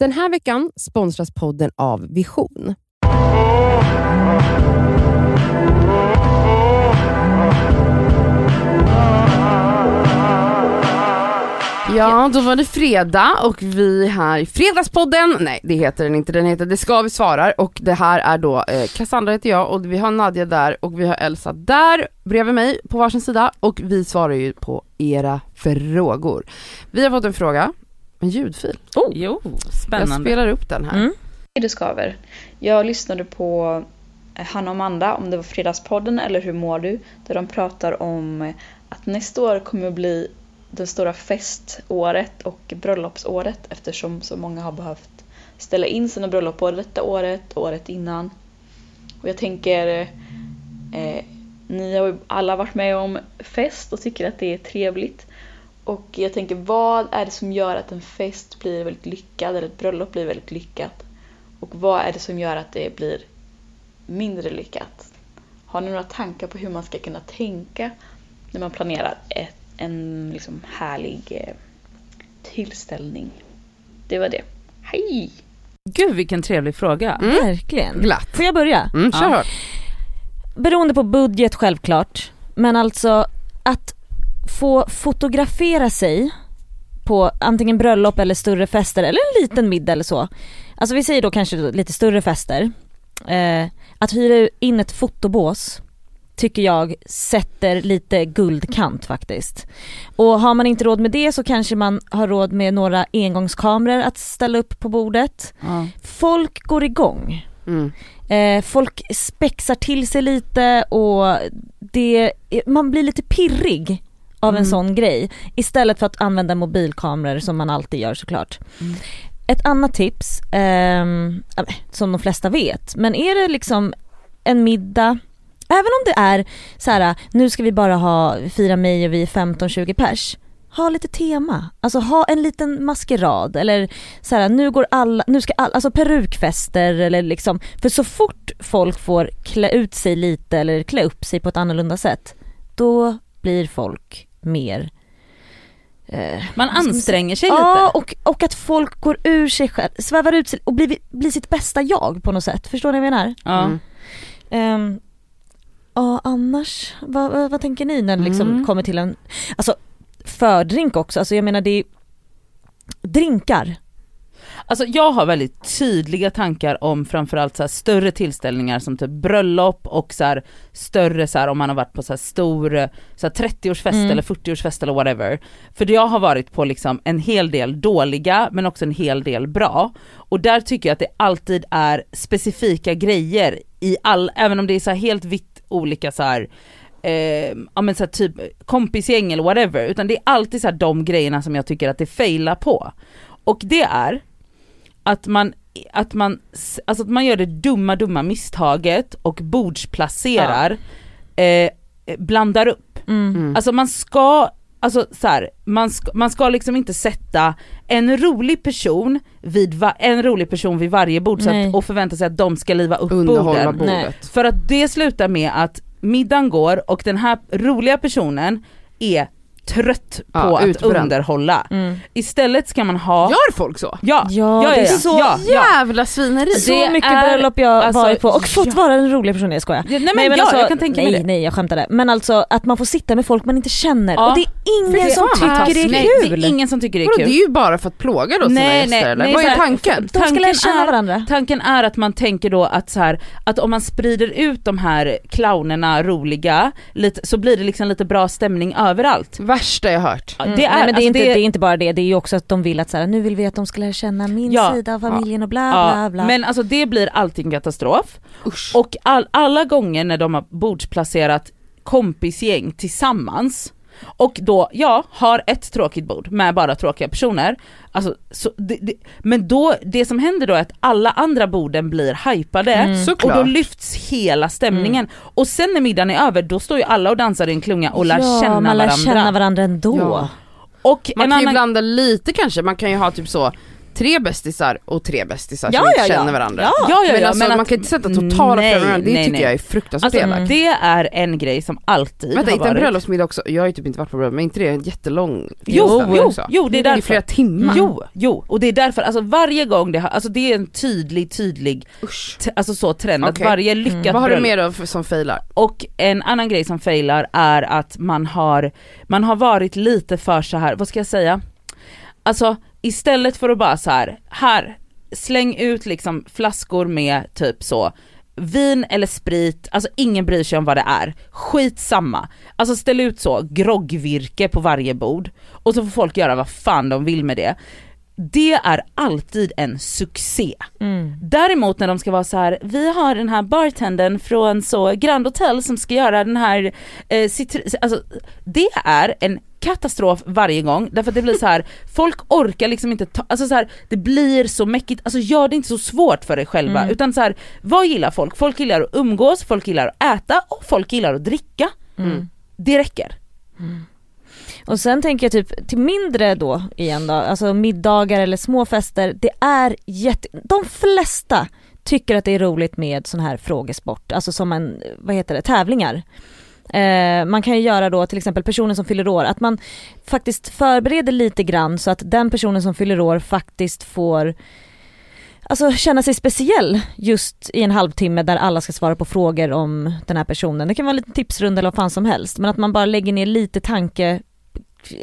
Den här veckan sponsras podden av Vision. Ja, då var det fredag och vi här i Fredagspodden, nej det heter den inte, den heter Det ska vi svarar. Och det här är då eh, Cassandra heter jag och vi har Nadja där och vi har Elsa där bredvid mig på varsin sida. Och vi svarar ju på era frågor. Vi har fått en fråga, en ljudfil. Oh, jo, spännande. Jag spelar upp den här. Mm. Det skaver. Jag lyssnade på eh, Hanna och Amanda, om det var Fredagspodden eller Hur mår du? Där de pratar om att nästa år kommer att bli det stora feståret och bröllopsåret eftersom så många har behövt ställa in sina bröllop både detta året och året innan. Och jag tänker, eh, ni har ju alla varit med om fest och tycker att det är trevligt. Och jag tänker, vad är det som gör att en fest blir väldigt lyckad eller ett bröllop blir väldigt lyckat? Och vad är det som gör att det blir mindre lyckat? Har ni några tankar på hur man ska kunna tänka när man planerar ett en liksom härlig eh, tillställning. Det var det. Hej! Gud vilken trevlig fråga. Mm. Verkligen. Glatt. Får jag börja? Mm, kör. Ja. Beroende på budget självklart, men alltså att få fotografera sig på antingen bröllop eller större fester eller en liten middag eller så. Alltså vi säger då kanske lite större fester. Eh, att hyra in ett fotobås tycker jag sätter lite guldkant faktiskt. Och har man inte råd med det så kanske man har råd med några engångskameror att ställa upp på bordet. Mm. Folk går igång. Mm. Eh, folk spexar till sig lite och det, man blir lite pirrig av mm. en sån grej istället för att använda mobilkameror som man alltid gör såklart. Mm. Ett annat tips, eh, som de flesta vet, men är det liksom en middag Även om det är så här, nu ska vi bara ha, fira mig och vi är 15-20 pers. Ha lite tema, alltså ha en liten maskerad eller så här, nu går alla, nu ska alla, alltså perukfester eller liksom, för så fort folk får klä ut sig lite eller klä upp sig på ett annorlunda sätt, då blir folk mer eh, man anstränger sig lite. Ja och, och att folk går ur sig själv, svävar ut sig och blir, blir sitt bästa jag på något sätt. Förstår ni vad jag menar? Ja. Mm. Um, Ja annars, vad, vad, vad, tänker ni när det liksom mm. kommer till en, alltså fördrink också, alltså jag menar det är drinkar. Alltså jag har väldigt tydliga tankar om framförallt så större tillställningar som typ bröllop och så här, större så här, om man har varit på så stor så 30-årsfest mm. eller 40-årsfest eller whatever. För jag har varit på liksom en hel del dåliga men också en hel del bra. Och där tycker jag att det alltid är specifika grejer i all, även om det är så helt vitt olika så här, eh, ja men så typ kompisgäng eller whatever, utan det är alltid så de grejerna som jag tycker att det failar på. Och det är att man, att man, alltså att man gör det dumma dumma misstaget och bordsplacerar, ja. eh, blandar upp. Mm. Alltså man ska Alltså så här, man, ska, man ska liksom inte sätta en rolig person vid va, en rolig person vid varje bord att, och förvänta sig att de ska liva upp borden. bordet. För att det slutar med att middagen går och den här roliga personen är trött på ja, att utbränd. underhålla. Mm. Istället ska man ha... Gör folk så? Ja, ja, ja, det är så ja, jävla svineri. Så det mycket är, bröllop jag alltså, varit på och fått vara en rolig person, jag skojar. Ja, nej men, nej, men ja, alltså, jag kan tänka nej, mig det. Nej jag skämtade. Men alltså att man får sitta med folk man inte känner och det är ingen det som tycker det är nej, kul. Det är ingen som tycker det är kul. Det är ju bara för att plåga då sina nej, gäster eller? Vad är tanken? De ska lära känna varandra. Tanken är att man tänker då att så här, att om man sprider ut de här clownerna roliga, lite, så blir det liksom lite bra stämning överallt. Värsta jag hört. Mm. Det är, Nej, men det är, alltså inte, det... det... är inte bara det, det är ju också att de vill att så här, nu vill vi att de ska lära känna min ja, sida av familjen ja, och bla bla bla. Men alltså det blir alltid katastrof. Usch. Och all, alla gånger när de har bordsplacerat kompisgäng tillsammans och då, ja, har ett tråkigt bord med bara tråkiga personer. Alltså, så, det, det, men då, det som händer då är att alla andra borden blir hypade mm. och då lyfts hela stämningen. Mm. Och sen när middagen är över då står ju alla och dansar i en klunga och lär ja, känna man lär varandra. känna varandra ändå. Ja. Och man kan annan... ju blanda lite kanske, man kan ju ha typ så tre bästisar och tre bästisar Ja, som inte ja, ja. känner varandra. Ja. Ja, ja, men ja, alltså, men man att- kan inte sätta totala nej, förändringar, det nej, tycker nej. jag är fruktansvärt Alltså det är en grej som alltid Vänta, har inte en bröllopsmiddag också? Jag har ju typ inte varit på bröllop, men inte det är en jättelång Jo, jo, också? jo det är I därför. flera timmar? Jo, jo, och det är därför, alltså varje gång det har, alltså det är en tydlig, tydlig, t- alltså så trend att Okej. varje lyckat Mm. Vad har du mer då som failar? Och en annan grej som failar är att man har, man har varit lite för så här, vad ska jag säga? Alltså istället för att bara så här, här, släng ut liksom flaskor med typ så vin eller sprit, alltså ingen bryr sig om vad det är. Skitsamma. Alltså ställ ut så groggvirke på varje bord och så får folk göra vad fan de vill med det. Det är alltid en succé. Mm. Däremot när de ska vara så här, vi har den här bartendern från så Grand Hotel som ska göra den här, eh, alltså det är en katastrof varje gång därför att det blir så här, folk orkar liksom inte ta, alltså så här, det blir så mäckigt, alltså gör det inte så svårt för dig själva Mm. utan så här, vad gillar folk? Folk gillar att umgås, folk gillar att äta och folk gillar att dricka. Mm. Det räcker. Och sen tänker jag typ till mindre då igen då, alltså middagar eller små fester, det är jätte, de flesta tycker att det är roligt med sån här frågesport, alltså som en, vad heter det, tävlingar. Eh, man kan ju göra då till exempel personen som fyller år, att man faktiskt förbereder lite grann så att den personen som fyller år faktiskt får Alltså känna sig speciell just i en halvtimme där alla ska svara på frågor om den här personen. Det kan vara en liten tipsrunda eller vad fan som helst men att man bara lägger ner lite tanke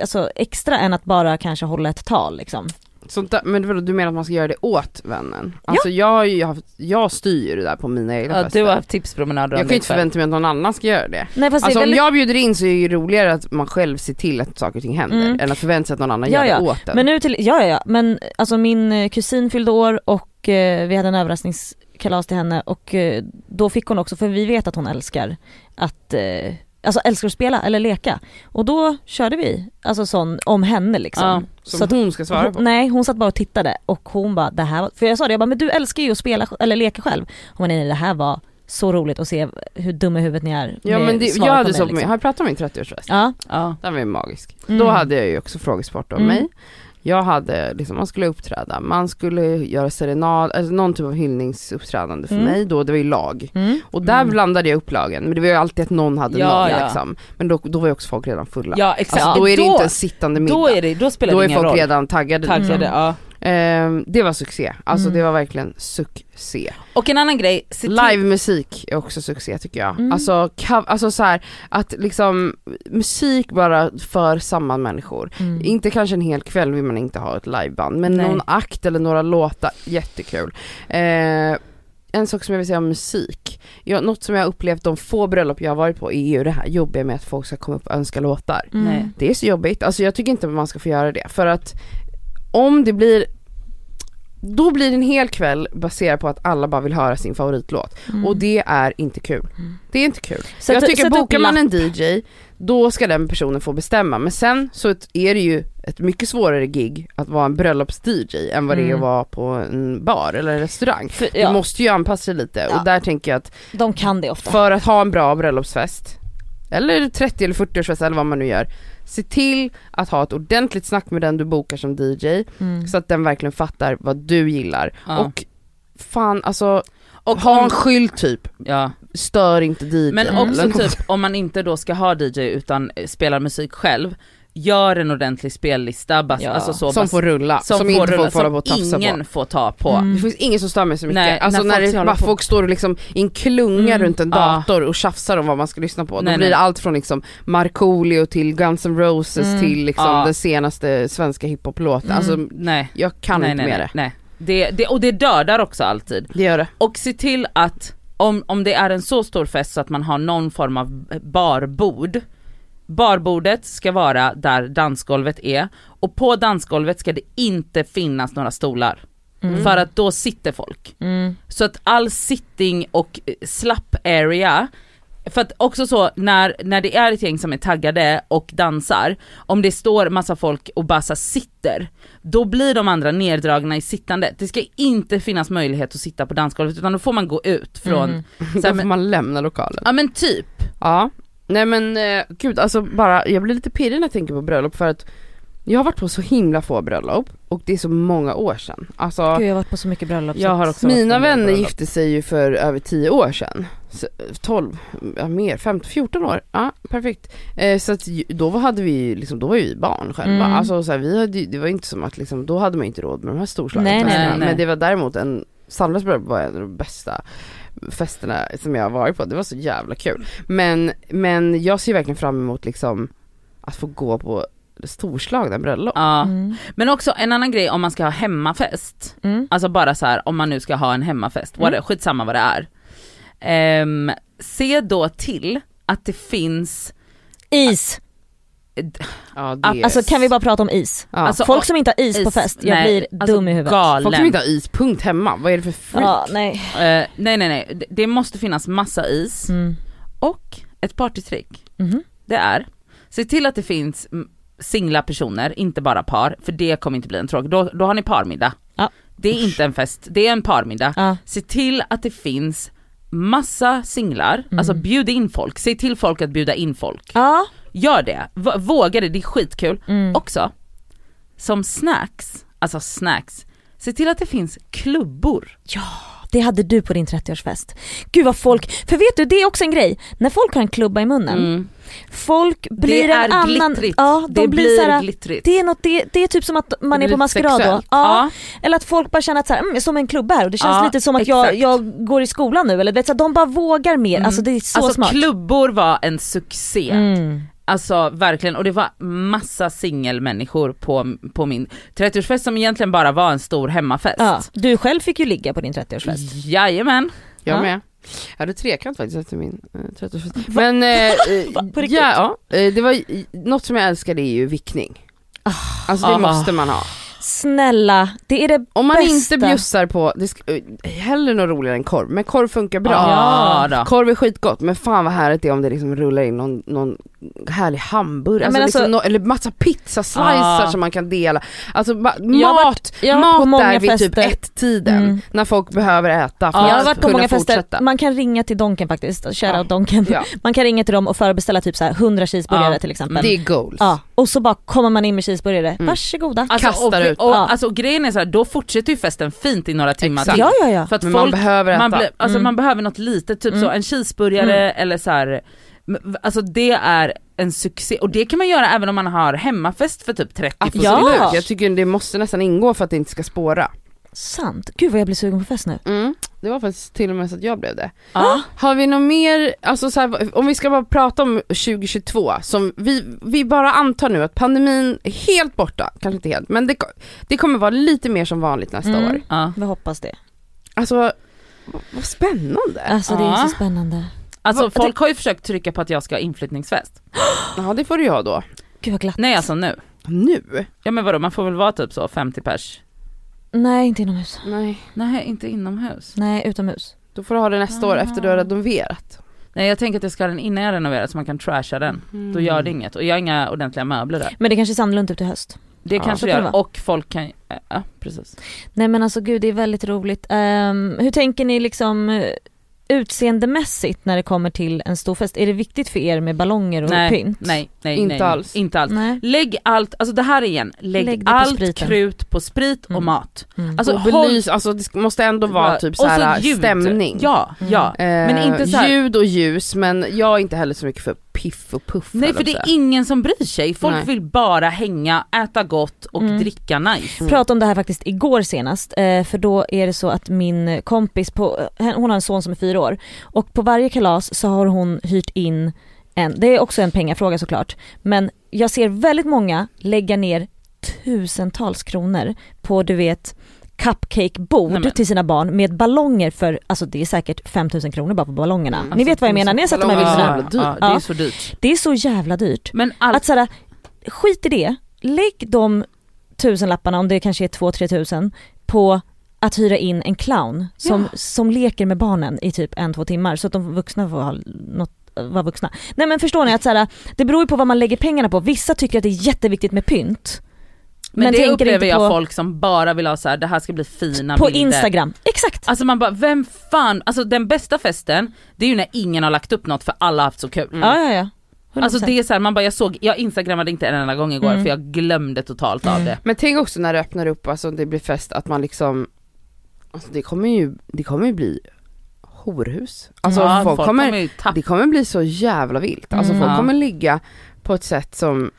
alltså extra än att bara kanske hålla ett tal liksom. Sånt där, men vadå, du menar att man ska göra det åt vännen? Alltså jag, har ju haft, jag styr ju det där på mina egna Ja, fester. du har haft tipspromenader jag om kan ju inte förvänta mig att någon annan ska göra det. Nej fast Alltså det är om väldigt... jag bjuder in så är det ju roligare att man själv ser till att saker och ting händer Mm. än att förvänta sig att någon annan Ja, gör ja. det åt en. Men nu till, ja ja ja, men alltså min eh, kusin fyllde år och eh, vi hade en överraskningskalas till henne och eh, då fick hon också, för vi vet att hon älskar att eh, Alltså älskar att spela eller leka. Och då körde vi, alltså sån om henne liksom. Ja, som så att- hon ska svara på. Hon, nej hon satt bara och tittade och hon bara det här var, för jag sa det, jag bara men du älskar ju att spela eller leka själv. Hon bara nej, nej det här var så roligt att se hur dum i huvudet ni är Ja men det, jag på hade så på min, liksom. har jag pratat om min 30-årsfest? Ja. Ja. Den var ju magisk. Mm. Då hade jag ju också frågesport om Mm. mig. Jag hade, liksom, man skulle uppträda, man skulle göra serenad, alltså någon typ av hyllningsuppträdande för Mm. mig då, det var ju lag. Mm. Och där Mm. blandade jag upp lagen, men det var ju alltid att någon hade Ja, någon ja. liksom. Men då, då var ju också folk redan fulla. ja exakt. Alltså, då är det då, inte en sittande middag. då, är det, då spelar då det är ingen folk roll. redan taggade. Taggade, Mm. ja. Ehm, det var succé, alltså Mm. det var verkligen succé. Och en annan grej, Livemusik är också succé tycker jag. Mm. Alltså, alltså så här, att liksom musik bara för samman människor. Mm. Inte kanske en hel kväll vill man inte ha ett liveband, men Nej. någon akt eller några låtar, jättekul. Eh, en sak som jag vill säga om musik, ja, något som jag upplevt de få bröllop jag har varit på är ju det här jobbiga med att folk ska komma upp och önska låtar. Mm. Det är så jobbigt, alltså jag tycker inte man ska få göra det för att om det blir då blir det en hel kväll baserat på att alla bara vill höra sin favoritlåt Mm. och det är inte kul. Mm. Det är inte kul. Sätt- jag tycker bokar man en DJ, då ska den personen få bestämma. Men sen så är det ju ett mycket svårare gig att vara en bröllops-DJ än vad det är Mm. att vara på en bar eller en restaurang. För, Du ja, måste ju anpassa dig lite Ja. och där tänker jag att de kan det ofta. för att ha en bra bröllopsfest, eller 30 eller 40-årsfest eller vad man nu gör, se till att ha ett ordentligt snack med den du bokar som DJ Mm. så att den verkligen fattar vad du gillar. Ja. Och fan alltså, och ha en skylt typ, ja. stör inte DJ. Men också något. typ om man inte då ska ha DJ utan eh, spelar musik själv, gör en ordentlig spellista, bas, Ja. alltså så, som bas, får rulla, som, som inte får rulla, folk får på och som tafsa ingen på. får ta på. Mm. Det finns ingen som stör mig så mycket, Nej, alltså när när, folk det bara på. folk står och liksom i en klunga Mm, runt en ja. dator och tjafsar om vad man ska lyssna på. Då Nej, blir det allt från liksom Markoolio till Guns N' Roses Mm. till liksom Ja. den senaste svenska hiphop-låten. Mm. Alltså Nej, jag kan nej, inte nej, med nej, det. nej. Det, det. Och det dödar också alltid. Det gör det. Och se till att om, om det är en så stor fest så att man har någon form av barbord, barbordet ska vara där dansgolvet är och på dansgolvet ska det inte finnas några stolar. Mm. För att då sitter folk. Mm. Så att all sitting och eh, slapp area för att också så när, när det är ett gäng som är taggade och dansar, om det står massa folk och bara sitter, då blir de andra neddragna i sittande. Det ska inte finnas möjlighet att sitta på dansgolvet utan då får man gå ut från, Mm. så Då får man lämna lokalen. ja men typ. Ja, nej men eh, gud alltså bara, jag blir lite pirrig när jag tänker på bröllop för att Jag har varit på så himla få bröllop och det är så många år sedan. Alltså, Gud jag har varit på så mycket bröllop. Jag har också mina vänner bröllop. gifte sig ju för över 10 år sedan. Så, 12, ja mer, 15, 14 år. Ja, perfekt. Eh, så att då hade vi liksom, då var ju vi barn själva. Mm. Alltså så här, vi hade, det var inte som att liksom, då hade man inte råd med de här storslagna Nej, nej, nej. Men det var däremot en, Sandras bröllop var en av de bästa festerna som jag har varit på. Det var så jävla kul. Men, men jag ser verkligen fram emot liksom att få gå på storslagna bröllop. Ja. Mm. Men också en annan grej om man ska ha hemmafest, Mm. alltså bara så här om man nu ska ha en hemmafest, vad det, skitsamma vad det är. Ehm, se då till att det finns, Is! Ja, det är- Alltså kan vi bara prata om is? ja. alltså, Folk som inte har is, på is, fest, jag nej, blir alltså dum i huvudet. Galen. Folk som inte har ispunkt hemma, vad är det för freak? Ja, nej. Eh, nej nej nej, det, måste finnas massa is Mm. och ett partytrick. Mhm. Det är, se till att det finns mm, singla personer, inte bara par, för det kommer inte bli en tråkig, då, då har ni parmiddag. Ja. Det är inte en fest, det är en parmiddag. Ja. Se till att det finns massa singlar, Mm. alltså bjud in folk, se till folk att bjuda in folk. Ja. Gör det, våga det, det är skitkul. Mm. Också, som snacks, alltså snacks, se till att det finns klubbor. Det hade du på din 30-årsfest. Gud vad folk, för vet du det är också en grej, när folk har en klubba i munnen, Mm. folk blir det en annan, glittrigt, ja de det blir, blir såhär, glittrigt. det är något, det, det är typ som att man är på maskerad då. sexuellt. Ja. Eller att folk bara känner att så här, mm, som en klubba här och det känns Ja, lite som att jag, jag går i skolan nu eller vet, så här, de bara vågar mer, Mm. alltså det är så alltså smart. klubbor var en succé. Mm. Alltså verkligen, och det var massa singelmänniskor på, på min 30-årsfest som egentligen bara var en stor hemmafest. Ja, du själv fick ju ligga på din 30-årsfest. Jajamän. Jag Ja. med. Jag hade trekant faktiskt efter min eh, 30-årsfest. Men eh, eh, ja, ja, eh, det var, något som jag älskar det är ju vickning. Alltså det Ah. måste man ha. Snälla, det är det Om man bästa. inte bjussar på, det sk- eh, hellre något roligare än korv, men korv funkar bra. Ja. Korv är skitgott men fan vad härligt det är om det liksom rullar in någon, någon härlig hamburgare, Ja, alltså liksom alltså- nå- eller massa pizzaslicer som man kan dela. Alltså Jag mat, jag varit på mat många där vid typ fester. ett tiden Mm. när folk behöver äta för Ja, Jag har att varit på många fester, man kan ringa till Donken faktiskt, shoutout Ja. Donken. Ja. Man kan ringa till dem och förbeställa typ så här 100 cheeseburgare Ja. till exempel. Det är goals. Ja, och så bara kommer man in med cheeseburgare, Mm. varsågoda. Alltså, Kastar och, ut. Och, Ja. alltså, och grejen är så här, då fortsätter ju festen fint i några timmar Exakt. till. Ja ja ja. För att Men folk, man behöver äta. man, blir- alltså, Mm. man behöver något litet, typ så Mm. en cheeseburgare eller så här. Alltså det är en succé, och det kan man göra även om man har hemmafest för typ 30 Absolut, Ja. jag tycker det måste nästan ingå för att det inte ska spåra. Sant. Gud vad jag blir sugen på fest nu. Mm. Det var faktiskt till och med så att jag blev det. Ja. Har vi något mer, alltså så här, om vi ska bara prata om 2022, som vi, vi bara antar nu att pandemin är helt borta, kanske inte helt, men det, det kommer vara lite mer som vanligt nästa Mm. år. Ja. Vi hoppas det. Alltså, vad, spännande. Alltså det är Ja. så spännande. Alltså Vad- folk har ju försökt trycka på att jag ska ha inflyttningsfest. Ja det får du ha då. Gud vad glatt. Nej alltså nu. Nu? Ja men vadå, man får väl vara typ så 50 pers? Nej inte inomhus. Nej, Nej inte inomhus. Nej utomhus. då får du ha det nästa år efter du har Ah. renoverat. Nej jag tänker att jag ska ha den innan jag renoverar så man kan trasha den. Då gör det inget och jag har inga ordentliga möbler där. Men det kanske ser annorlunda ut i höst. Det Ja, kanske det gör det och folk kan, ja precis. Nej men alltså gud det är väldigt roligt. Ehm, hur tänker ni liksom utseendemässigt när det kommer till en stor fest? Är det viktigt för er med ballonger och Nej, pynt? nej, nej, Inte nej, alls. Inte. Nej. Lägg allt, alltså det här igen, lägg, Lägg på allt spriten. krut på sprit och Mm. mat. Mm. Alltså och håll- belys, alltså det måste ändå vara typ så här ljud. stämning. Ja, Mm. ja. Men Eh, inte så här- Ljud och ljus men jag är inte heller så mycket för piff och puff Nej för det på är ingen som bryr sig, folk Nej. vill bara hänga, äta gott och Mm. dricka nice. Mm. pratade om det här faktiskt igår senast, eh, för då är det så att min kompis, på, eh, hon har en son som är fyra år och på varje kalas så har hon hyrt in en, det är också en pengafråga såklart, men jag ser väldigt många lägga ner tusentals kronor på du vet cupcakebord till sina barn med ballonger för, alltså det är säkert 5000 kronor bara på ballongerna. Mm. Ni vet vad jag menar, ni har sett de här bilderna. ja, det är så dyrt. Det är så jävla dyrt. Men allt, Att såhär, skit i det, lägg de tusenlapparna, om det kanske är två, tre tusen, på att hyra in en clown som, Ja. som leker med barnen i typ en, två timmar så att de vuxna får ha något vara vuxna. Nej men förstår ni att såhär, det beror ju på vad man lägger pengarna på. Vissa tycker att det är jätteviktigt med pynt. men, men det upplever jag på- folk som bara vill ha så här: det här ska bli fina På bilder. Instagram, exakt! Alltså man bara, vem fan, alltså den bästa festen, det är ju när ingen har lagt upp något för alla har haft så kul. Mm. Ja ja ja. Alltså det är såhär, man bara jag såg, jag instagrammade inte en enda gång igår Mm. för jag glömde totalt av Mm. det. Men tänk också när det öppnar upp, alltså det blir fest, att man liksom Alltså det kommer ju, det kommer ju bli horhus. Alltså ja, folk, kommer, ju tappa det kommer bli så jävla vilt. Alltså Mm. folk Ja. kommer ligga på ett sätt som,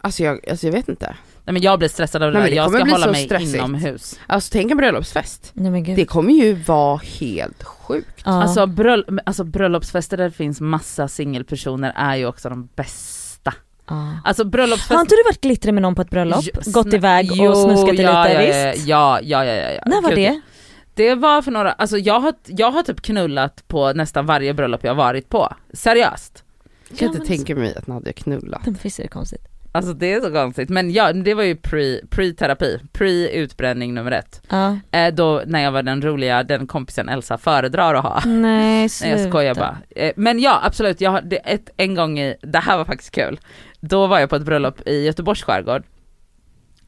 alltså jag, alltså jag vet inte. Nej men jag blir stressad av det Nej, där, det jag kommer ska hålla mig stressigt. inomhus. Alltså tänk en bröllopsfest. Nej men gud. Det kommer ju vara helt sjukt. ja. Alltså, bröll, alltså bröllopsfester där det finns massa singelpersoner är ju också de bästa. Alltså bröllopsfester Har inte du varit glittrig med någon på ett bröllop? Jo, Gått iväg jo, och snuskat ja, lite, ja, visst? Ja, ja, ja, ja, ja. När var Gud. det? Det var för några, alltså jag har, jag har typ knullat på nästan varje bröllop jag varit på. Seriöst. Jag kan Ja, inte tänka mig att Nadja knullat. Visst är det konstigt? Alltså det är så konstigt. Men ja, det var ju pre, pre-terapi, pre-utbränning nummer ett. Ja. Eh, då när jag var den roliga, den kompisen Elsa föredrar att ha. Nej Nej sluta. jag skojar bara. Eh, Men ja absolut, jag har, det, ett, en gång i, det här var faktiskt kul. Då var jag på ett bröllop i Göteborgs skärgård.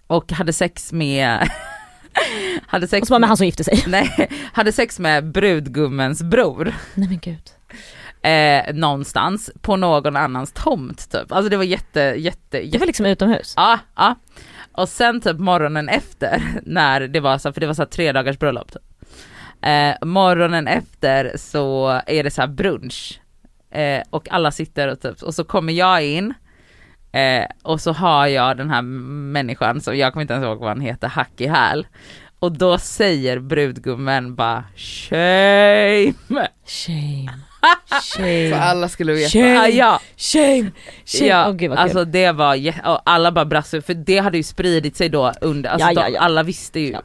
Och hade sex med, hade sex Och så var med han som gifte sig. nej, hade sex med brudgummens bror. Nej men gud. Eh, någonstans på någon annans tomt typ. Alltså det var jätte, jätte, Det jätte var liksom utomhus. Ja, ja. Och sen typ morgonen efter när det var så, för det var så här tre dagars bröllop typ. Eh, morgonen efter så är det så här brunch. Eh, och alla sitter och typ, och så kommer jag in. Eh, och så har jag den här människan som, jag kommer inte ens ihåg vad han heter, hack i häl. Och då säger brudgummen bara shame. Shame. För Shame. alla skulle veta. Shame. Ah, ja, Shame. Shame. Ja, Åh gud vad alltså det var, och alla bara brast för det hade ju spridit sig då under, alltså Ja, ja, ja. alla visste ju.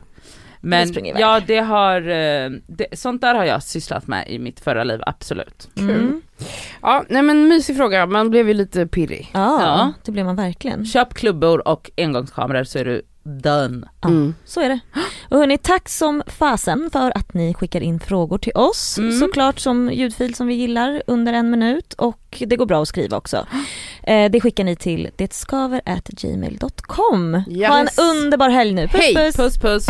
Men ja det har, eh, det, sånt där har jag sysslat med i mitt förra liv, absolut. Mm. Ja, nej men mysig fråga, man blev ju lite pirrig. Ja, Ja. det blev man verkligen. Köp klubbor och engångskameror så är du done. Ja. Mm. Så är det. Och hörni, tack som fasen för att ni skickar in frågor till oss. Mm. Såklart som ljudfil som vi gillar under en minut och det går bra att skriva också. Eh, det skickar ni till detskaver@gmail.com. Yes. Ha en underbar helg nu. Puss Hej. puss! Puss puss!